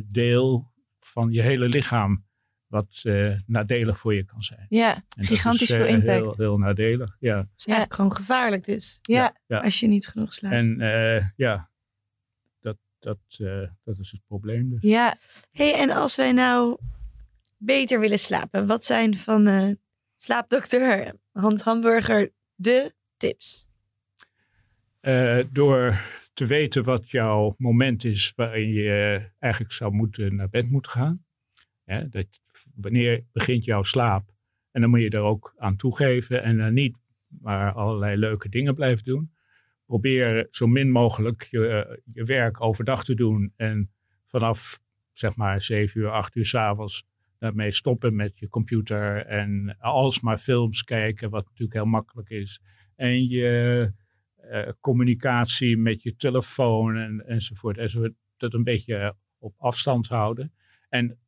deel van je hele lichaam wat uh, nadelig voor je kan zijn. Ja, En gigantisch is, veel impact. Heel, heel nadelig, ja. Dat is eigenlijk gewoon gevaarlijk dus. Ja, Ja. Als je niet genoeg slaapt. En uh, ja, dat, dat, dat is het probleem dus. ja. hey, en als wij nou beter willen slapen, wat zijn van slaapdokter Hans Hamburger de tips? Door te weten wat jouw moment is waarin je eigenlijk zou moeten naar bed moeten gaan. Dat, wanneer begint jouw slaap? En dan moet je er ook aan toegeven en dan niet maar allerlei leuke dingen blijven doen. Probeer zo min mogelijk je, je werk overdag te doen en vanaf zeg maar 7 uur, 8 uur s'avonds daarmee stoppen met je computer en alsmaar films kijken, wat natuurlijk heel makkelijk is. En je uh, communicatie met je telefoon en, enzovoort, enzovoort, dat een beetje op afstand houden. En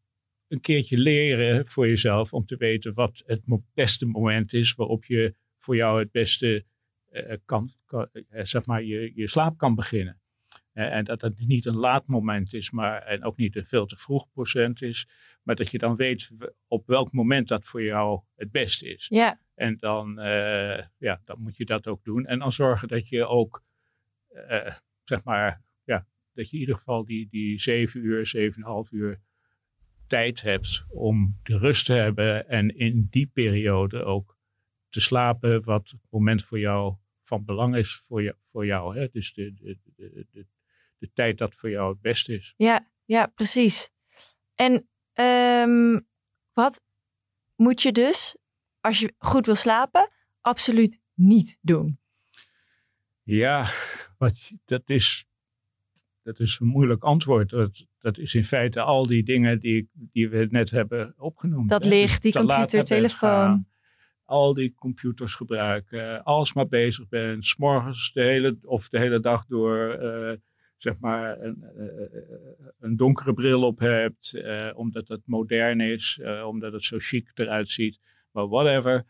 een keertje leren voor jezelf om te weten wat het beste moment is waarop je voor jou het beste uh, kan, kan uh, zeg maar, je, je slaap kan beginnen. Uh, en dat het niet een laat moment is, maar en ook niet een veel te vroeg procent is, maar dat je dan weet op welk moment dat voor jou het beste is. Ja. En dan, ja, dan moet je dat ook doen. En dan zorgen dat je ook, zeg maar, ja, dat je in ieder geval die, die zeven uur, zeven en half uur tijd hebt om de rust te hebben. En in die periode ook te slapen, wat het moment voor jou van belang is voor, je, voor jou. Hè? Dus de, de, de, de, de tijd dat voor jou het beste is. Ja, ja precies. En um, wat moet je dus als je goed wil slapen, absoluut niet doen? Ja, wat, dat, is, dat is een moeilijk antwoord. Dat, dat is in feite al die dingen die, die we net hebben opgenoemd. Dat hè. licht, die computer, telefoon. gaan, al die computers gebruiken, als maar bezig bent, s'morgens de hele, of de hele dag door uh, zeg maar een, uh, een, donkere bril op hebt, uh, omdat het modern is, omdat het zo chic eruit ziet. Maar whatever,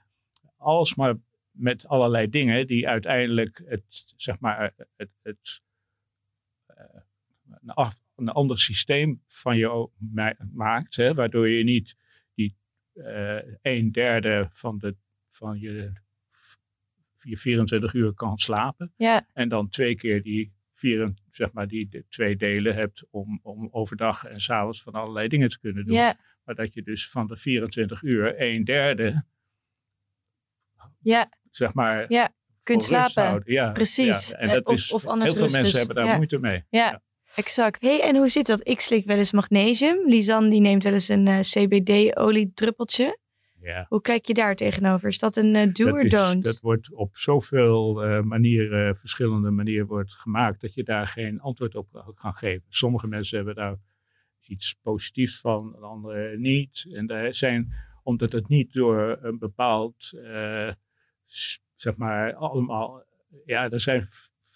alles maar met allerlei dingen die uiteindelijk het, zeg maar, het, het een, af, een ander systeem van je maakt, hè, waardoor je niet die een derde van, de, van je, je 24 uur kan slapen. Ja. En dan twee keer die, vier, zeg maar, die de twee delen hebt om, om overdag en s'avonds van allerlei dingen te kunnen doen. Ja. Maar dat je dus van de 24 uur een derde, ja. zeg maar, ja. kunt slapen. Ja, Precies. Ja. En dat Of- is, of heel veel mensen dus. hebben daar Ja. moeite mee. Ja, exact. hey, en hoe zit dat? Ik slik wel eens magnesium. Lisanne die neemt wel eens een uh, CBD-oliedruppeltje. Ja. Hoe kijk je daar tegenover? Is dat een uh, do dat, or is- don't? dat wordt op zoveel eh, manieren, verschillende manieren wordt gemaakt, dat je daar geen antwoord op kan geven. Sommige mensen hebben daar iets positiefs van, en anderen niet. En daar zijn, omdat het niet door een bepaald, eh, zeg maar, allemaal, ja, er zijn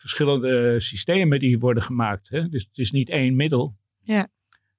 verschillende systemen die worden gemaakt. Hè? Dus het is niet één middel. Ja.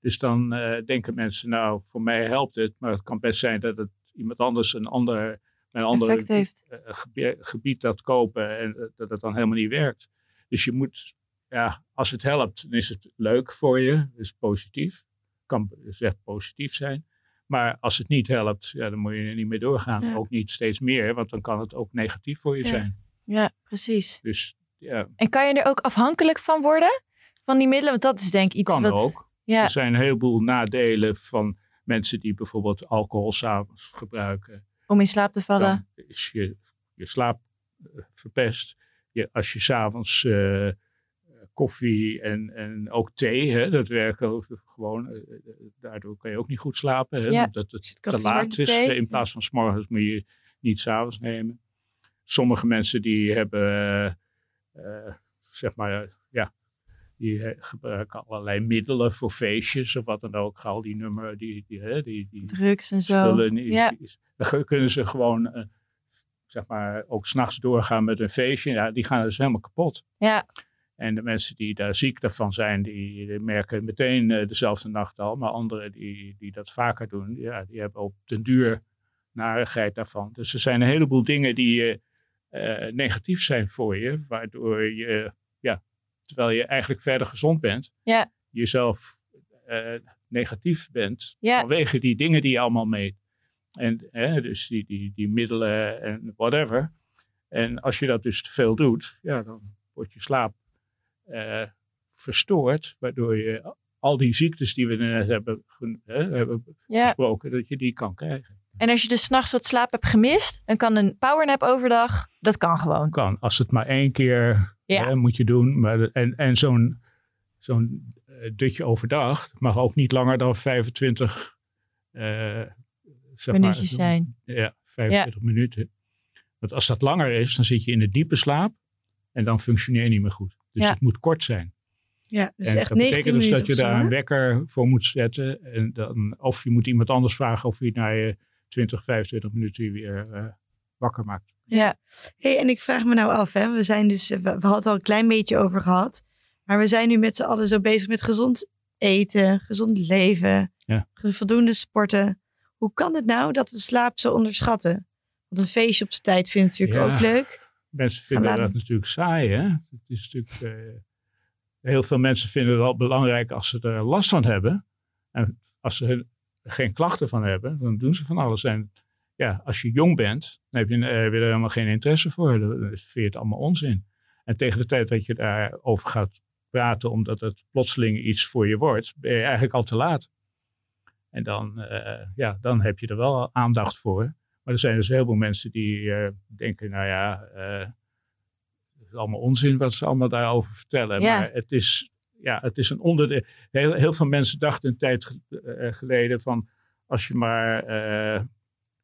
Dus dan eh, denken mensen, nou, voor mij helpt het, maar het kan best zijn dat het iemand anders een ander, een heeft. eh, gebie- gebied dat kopen en eh, dat het dan helemaal niet werkt. Dus je moet, ja, als het helpt, dan is het leuk voor je, is positief. Kan echt positief zijn. Maar als het niet helpt, ja, dan moet je er niet meer doorgaan. Ja. Ook niet steeds meer, want dan kan het ook negatief voor je Ja. zijn. Ja, precies. Dus ja, En kan je er ook afhankelijk van worden? Van die middelen? Want dat is denk ik iets kan wat... ook. Ja, Er zijn een heleboel nadelen van mensen die bijvoorbeeld alcohol s'avonds gebruiken. om in slaap te vallen. dan is je, je slaap eh, verpest. Je, als je s'avonds uh, koffie en, en ook thee, hè, dat werkt ook gewoon. eh, daardoor kan je ook niet goed slapen. Hè, Ja. Omdat het te laat is. thee? In plaats van s'morgens moet je niet s'avonds nemen. Sommige mensen die hebben, zeg maar, ja, die eh, gebruiken allerlei middelen voor feestjes of wat dan ook. Al die nummer, die, die, die, die, Drugs en zo. spullen. die- Ja. die- Dan kunnen ze gewoon, eh, zeg maar, ook s'nachts doorgaan met een feestje. Ja, die gaan dus helemaal kapot. Ja, En de mensen die daar ziek van zijn, die, die merken meteen eh, dezelfde nacht al. Maar anderen die, die dat vaker doen, ja, die hebben op den duur narigheid daarvan. Dus er zijn een heleboel dingen die uh, negatief zijn voor je, waardoor je, ja, terwijl je eigenlijk verder gezond bent, ja. jezelf uh, negatief bent ja. vanwege die dingen die je allemaal meet. En dus die, die, die middelen en whatever. En als je dat dus te veel doet, ja, dan wordt je slaap uh, verstoord, waardoor je al die ziektes die we net hebben, hebben ja. besproken, dat je die kan krijgen. En als je dus s'nachts wat slaap hebt gemist, dan kan een powernap overdag, dat kan gewoon. Kan, als het maar één keer Ja. hè, moet je doen. Maar, en en zo'n zo'n eh, dutje overdag mag ook niet langer dan 25 eh, zeg Minuutjes maar, zijn. Ja, 25 minuten. Want als dat langer is, dan zit je in de diepe slaap en dan functioneer je niet meer goed. Dus Ja. het moet kort zijn. Ja, dus en echt dat 19 betekent dus dat je zo, daar een wekker voor moet zetten. En dan, of je moet iemand anders vragen of hij na je 20, 25 minuten weer eh, wakker maakt. Ja. hey, en ik vraag me nou af, hè. We, zijn dus, we, we hadden het al een klein beetje over gehad. Maar we zijn nu met z'n allen zo bezig met gezond eten, gezond leven, Ja. voldoende sporten. Hoe kan het nou dat we slaap zo onderschatten? Want een feestje op zijn tijd vind ik natuurlijk Ja. ook leuk. Mensen vinden dat natuurlijk saai, hè? Het is natuurlijk, eh, heel veel mensen vinden het wel belangrijk als ze er last van hebben. En als ze geen klachten van hebben, dan doen ze van alles. En ja, als je jong bent, dan heb je, eh, er helemaal geen interesse voor. Dan vind je het allemaal onzin. En tegen de tijd dat je daarover gaat praten, omdat het plotseling iets voor je wordt, ben je eigenlijk al te laat. En dan, eh, ja, dan heb je er wel aandacht voor. Maar er zijn dus heel veel mensen die eh, denken, nou ja, het is allemaal onzin wat ze allemaal daarover vertellen. Ja. Maar het is, ja, het is een onderdeel. Heel, heel veel mensen dachten een tijd ge- eh, geleden van, als je maar eh,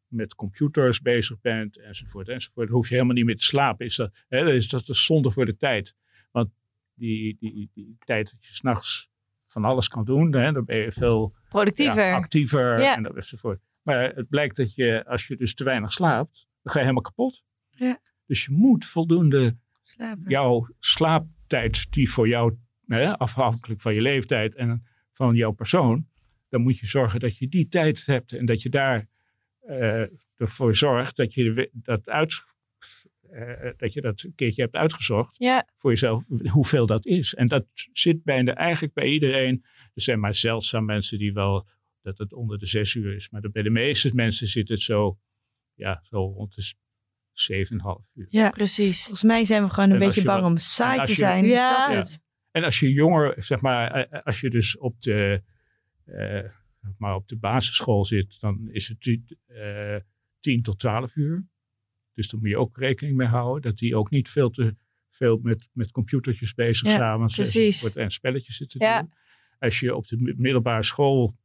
met computers bezig bent enzovoort, enzovoort, dan hoef je helemaal niet meer te slapen. Is dat, hè, is dat een zonde voor de tijd. Want die, die, die tijd dat je s'nachts van alles kan doen, hè, dan ben je veel Productiever. ja, actiever Ja. en dat enzovoort. Maar het blijkt dat je, als je dus te weinig slaapt, dan ga je helemaal kapot. Ja. Dus je moet voldoende Slapen. jouw slaaptijd, die voor jou, hè, afhankelijk van je leeftijd en van jouw persoon, dan moet je zorgen dat je die tijd hebt en dat je daar eh, ervoor zorgt dat je dat, uit, eh, dat je dat een keertje hebt uitgezocht Ja. voor jezelf, hoeveel dat is. En dat zit bijna eigenlijk bij iedereen. Er zijn maar zeldzaam mensen die wel, dat het onder de zes uur is. Maar bij de meeste mensen zit het zo, ja, zo rond de 7,5 uur. Ja, Precies. volgens mij zijn we gewoon een En beetje je bang wat- om saai en te je- zijn. Ja. Is dat Ja. het? En als je jonger, zeg maar, eh, als je dus op de, eh, maar op de basisschool zit, dan is het eh 10 tot 12 uur. Dus daar moet je ook rekening mee houden dat die ook niet veel te veel met, met computertjes bezig Ja, samen precies. en spelletjes zitten Ja. doen. Als je op de mi- middelbare school,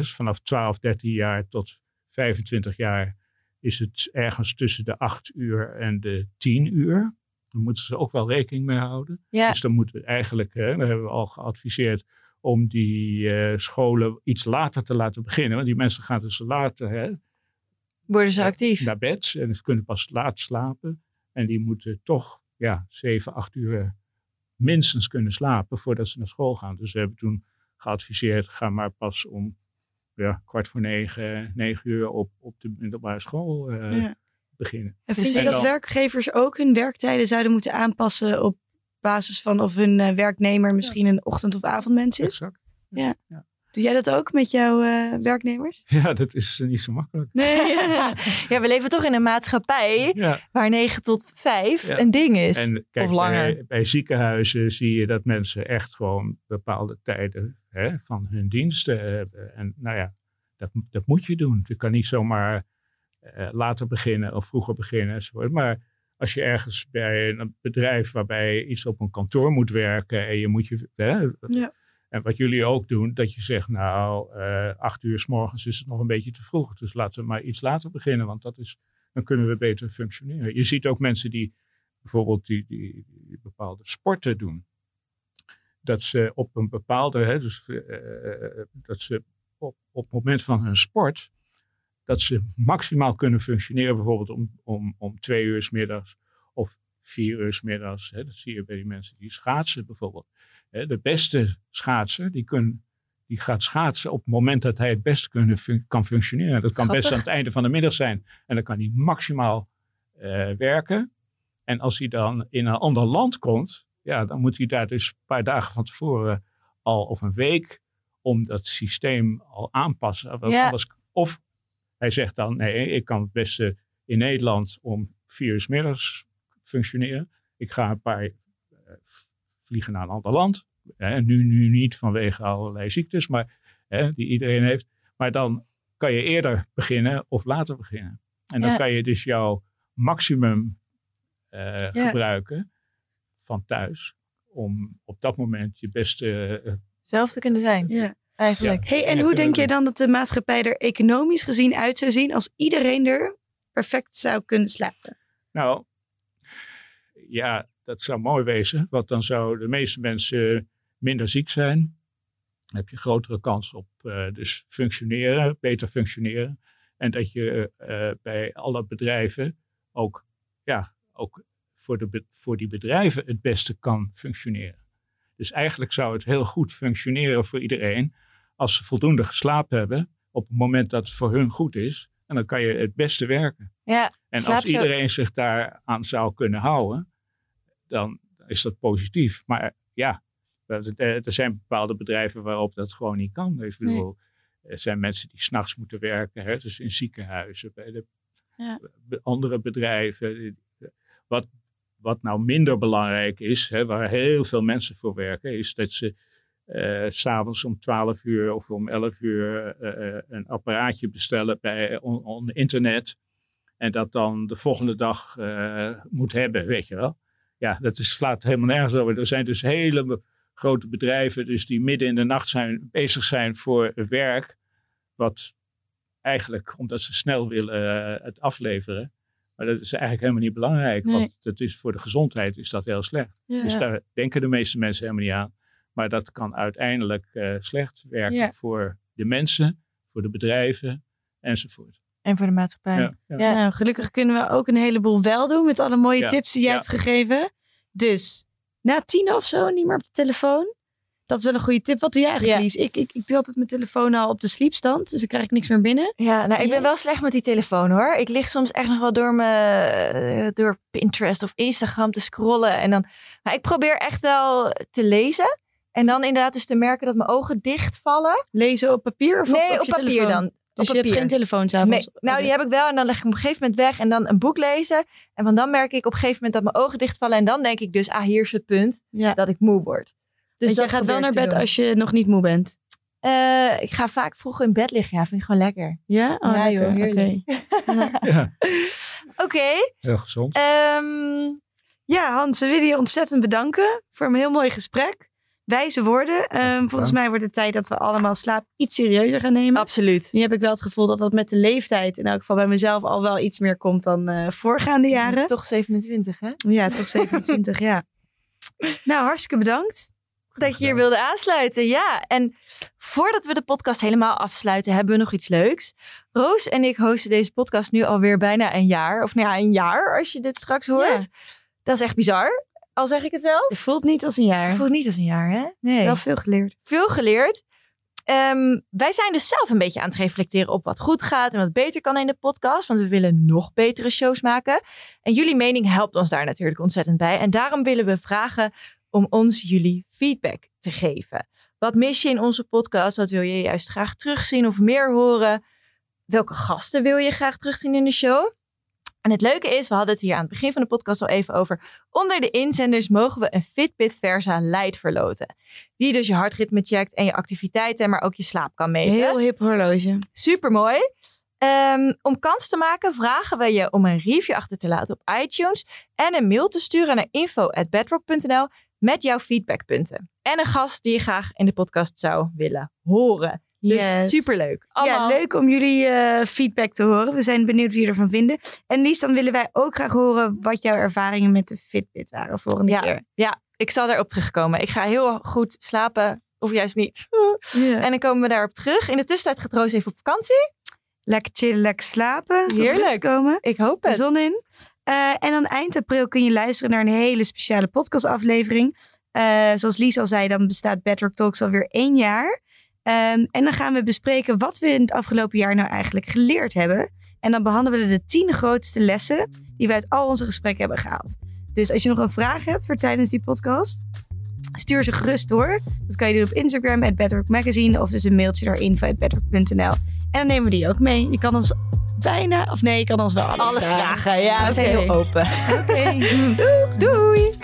vanaf 12, 13 jaar tot 25 jaar, is het ergens tussen de 8 uur en de 10 uur. Daar moeten ze ook wel rekening mee houden. Ja. Dus dan moeten we eigenlijk, hè, daar hebben we al geadviseerd, om die eh, scholen iets later te laten beginnen. Want die mensen gaan dus later hè, Worden ze actief. naar bed en ze kunnen pas laat slapen. En die moeten toch ja, 7, 8 uur minstens kunnen slapen voordat ze naar school gaan. Dus we hebben toen geadviseerd, ga maar pas om ja, kwart voor negen, negen uur op, op de middelbare school eh, Ja. Beginnen. En vind je en dat dan- werkgevers ook hun werktijden zouden moeten aanpassen op basis van of hun eh, werknemer misschien een ochtend- of avondmens is? Exact. Doe jij dat ook met jouw eh, werknemers? Ja, dat is eh, niet zo makkelijk. Nee. ja, we leven toch in een maatschappij Ja. waar 9 tot 5 Ja. een ding is. En kijk, Of langer. Bij, bij ziekenhuizen zie je dat mensen echt gewoon bepaalde tijden hè, van hun diensten hebben. En nou ja, dat, dat moet je doen. Je kan niet zomaar eh, later beginnen of vroeger beginnen enzovoort. Maar als je ergens bij een bedrijf waarbij je iets op een kantoor moet werken en je moet je. Hè, Ja. En wat jullie ook doen, dat je zegt, nou, eh, acht uur s morgens is het nog een beetje te vroeg. Dus laten we maar iets later beginnen, want dat is, dan kunnen we beter functioneren. Je ziet ook mensen die bijvoorbeeld die, die, die bepaalde sporten doen. Dat ze op een bepaalde, hè, dus, eh, dat ze op, op het moment van hun sport, dat ze maximaal kunnen functioneren, bijvoorbeeld om, om, om twee uur 's middags of vier uur 's middags. Hè, dat zie je bij die mensen die schaatsen bijvoorbeeld. Hè, de beste schaatser, die, kun, die gaat schaatsen op het moment dat hij het beste kunnen fun- kan functioneren. Dat kan best aan het einde van de middag zijn. En dan kan hij maximaal eh, werken. En als hij dan in een ander land komt, ja, dan moet hij daar dus een paar dagen van tevoren al of een week om dat systeem al aanpassen. Ja. of hij zegt dan, nee, ik kan het beste in Nederland om vier uur 's middags functioneren. Ik ga een paar eh, vliegen naar een ander land. Hè, nu, nu niet vanwege allerlei ziektes maar, hè, die iedereen heeft. Maar dan kan je eerder beginnen of later beginnen. En dan Ja. kan je dus jouw maximum eh, gebruiken van thuis. Om op dat moment je beste eh, Zelf te kunnen zijn, Ja. Eigenlijk. Hey, en Ja, hoe denk doen. dan dat de maatschappij er economisch gezien uit zou zien als iedereen er perfect zou kunnen slapen? Nou, ja, dat zou mooi wezen. Want dan zouden de meeste mensen minder ziek zijn. Dan heb je grotere kans op eh, dus functioneren, beter functioneren. En dat je eh, bij alle bedrijven ook, ja, ook voor, de, voor die bedrijven het beste kan functioneren. Dus eigenlijk zou het heel goed functioneren voor iedereen als ze voldoende geslapen hebben op het moment dat het voor hun goed is. En dan kan je het beste werken. Ja, En als iedereen zich daaraan zou kunnen houden, dan is dat positief. Maar ja, er er zijn bepaalde bedrijven waarop dat gewoon niet kan. Ik bedoel, Er zijn mensen die s'nachts moeten werken, hè, dus in ziekenhuizen, bij de Ja. andere bedrijven. Wat, wat nou minder belangrijk is, hè, waar heel veel mensen voor werken, is dat ze eh, s s'avonds om 12 uur of om 11 uur eh, eh, een apparaatje bestellen bij on, on internet. En dat dan de volgende dag eh, moet hebben, weet je wel. Ja, dat is, slaat helemaal nergens over. Er zijn dus hele grote bedrijven dus die midden in de nacht zijn, bezig zijn voor werk. Wat eigenlijk, omdat ze snel willen het afleveren. Maar dat is eigenlijk helemaal niet belangrijk. Nee. Want dat is, voor de gezondheid is dat heel slecht. Dus daar denken de meeste mensen helemaal niet aan. Maar dat kan uiteindelijk eh, slecht werken Ja. voor de mensen, voor de bedrijven enzovoort. en voor de maatschappij. Ja, ja. Ja. Nou, gelukkig kunnen we ook een heleboel wel doen met alle mooie Ja. tips die jij Ja. hebt gegeven. Dus na tien of zo niet meer op de telefoon. Dat is wel een goede tip. Wat doe jij eigenlijk, Ja. Lies? Ik, ik, ik doe altijd mijn telefoon al op de sleepstand. Dus dan krijg ik niks meer binnen. Ja, nou, ik Ja. ben wel slecht met die telefoon hoor. Ik lig soms echt nog wel door, mijn, eh, door Pinterest of Instagram te scrollen. En dan, maar ik probeer echt wel te lezen. En dan inderdaad dus te merken dat mijn ogen dichtvallen. Lezen op papier of nee, op, op, je papier telefoon? dan. Dus op je hebt papier. geen telefoon Nee, nou die heb ik wel en dan leg ik hem op een gegeven moment weg en dan een boek lezen. En van dan merk ik op een gegeven moment dat mijn ogen dichtvallen en dan denk ik dus, ah hier is het punt Ja. dat ik moe word. Dus jij dat gaat wel naar bed doen. als je nog niet moe bent? Eh, ik ga vaak vroeg in bed liggen, ja, vind ik gewoon lekker. Ja? Oh, Ja, joh, heerlijk. Oké, heel gezond. ehm, Ja, Hans, we willen je ontzettend bedanken voor een heel mooi gesprek. Wijze woorden. Ehm, volgens mij wordt het tijd dat we allemaal slaap iets serieuzer gaan nemen. absoluut. Nu heb ik wel het gevoel dat dat met de leeftijd, in elk geval bij mezelf, al wel iets meer komt dan eh, voorgaande jaren. Toch 27 hè? Ja, toch 27, ja. Nou, hartstikke bedankt. Dat je hier wilde aansluiten, ja. En voordat we de podcast helemaal afsluiten, hebben we nog iets leuks. Roos en ik hosten deze podcast nu alweer bijna een jaar. Of nou ja, een jaar als je dit straks hoort. Ja. Dat is echt bizar. Al zeg ik het zelf. Het voelt niet als een jaar. Het voelt niet als een jaar, hè? Nee. Wel veel geleerd. Veel geleerd. Ehm, wij zijn dus zelf een beetje aan het reflecteren op wat goed gaat en wat beter kan in de podcast. Want we willen nog betere shows maken. En jullie mening helpt ons daar natuurlijk ontzettend bij. En daarom willen we vragen om ons jullie feedback te geven. Wat mis je in onze podcast? Wat wil je juist graag terugzien of meer horen? Welke gasten wil je graag terugzien in de show? En het leuke is, we hadden het hier aan het begin van de podcast al even over. Onder de inzenders mogen we een Fitbit Versa Lite verloten. Die dus je hartritme checkt en je activiteiten, maar ook je slaap kan meten. Heel hip horloge. Super mooi. om kans te maken vragen we je om een review achter te laten op iTunes en een mail te sturen naar info@bedrock.nl met jouw feedbackpunten. En een gast die je graag in de podcast zou willen horen. Dus Yes. superleuk. Ja, leuk om jullie eh, feedback te horen. We zijn benieuwd wie je ervan vinden. En Lies, dan willen wij ook graag horen wat jouw ervaringen met de Fitbit waren volgende Ja. keer. Ja, ik zal daarop terugkomen. Ik ga heel goed slapen, of juist niet. En dan komen we daarop terug. In de tussentijd gaat Roos even op vakantie. Lekker chillen, lekker slapen. Tot Heerlijk. komen. Ik hoop De het. zon in. Eh, en dan eind april kun je luisteren naar een hele speciale podcastaflevering. Eh, zoals Lies al zei, dan bestaat Bedrock Talks alweer één jaar. Ehm, en dan gaan we bespreken wat we in het afgelopen jaar nou eigenlijk geleerd hebben. En dan behandelen we de tien grootste lessen die we uit al onze gesprekken hebben gehaald. Dus als je nog een vraag hebt voor tijdens die podcast, stuur ze gerust door. Dat kan je doen op Instagram, at Bedrock Magazine, of dus een mailtje naar info.bedrock.nl. En dan nemen we die ook mee. Je kan ons bijna, of nee, je kan ons wel alles, Alles vragen, ja. We zijn heel open. Oké. Doei!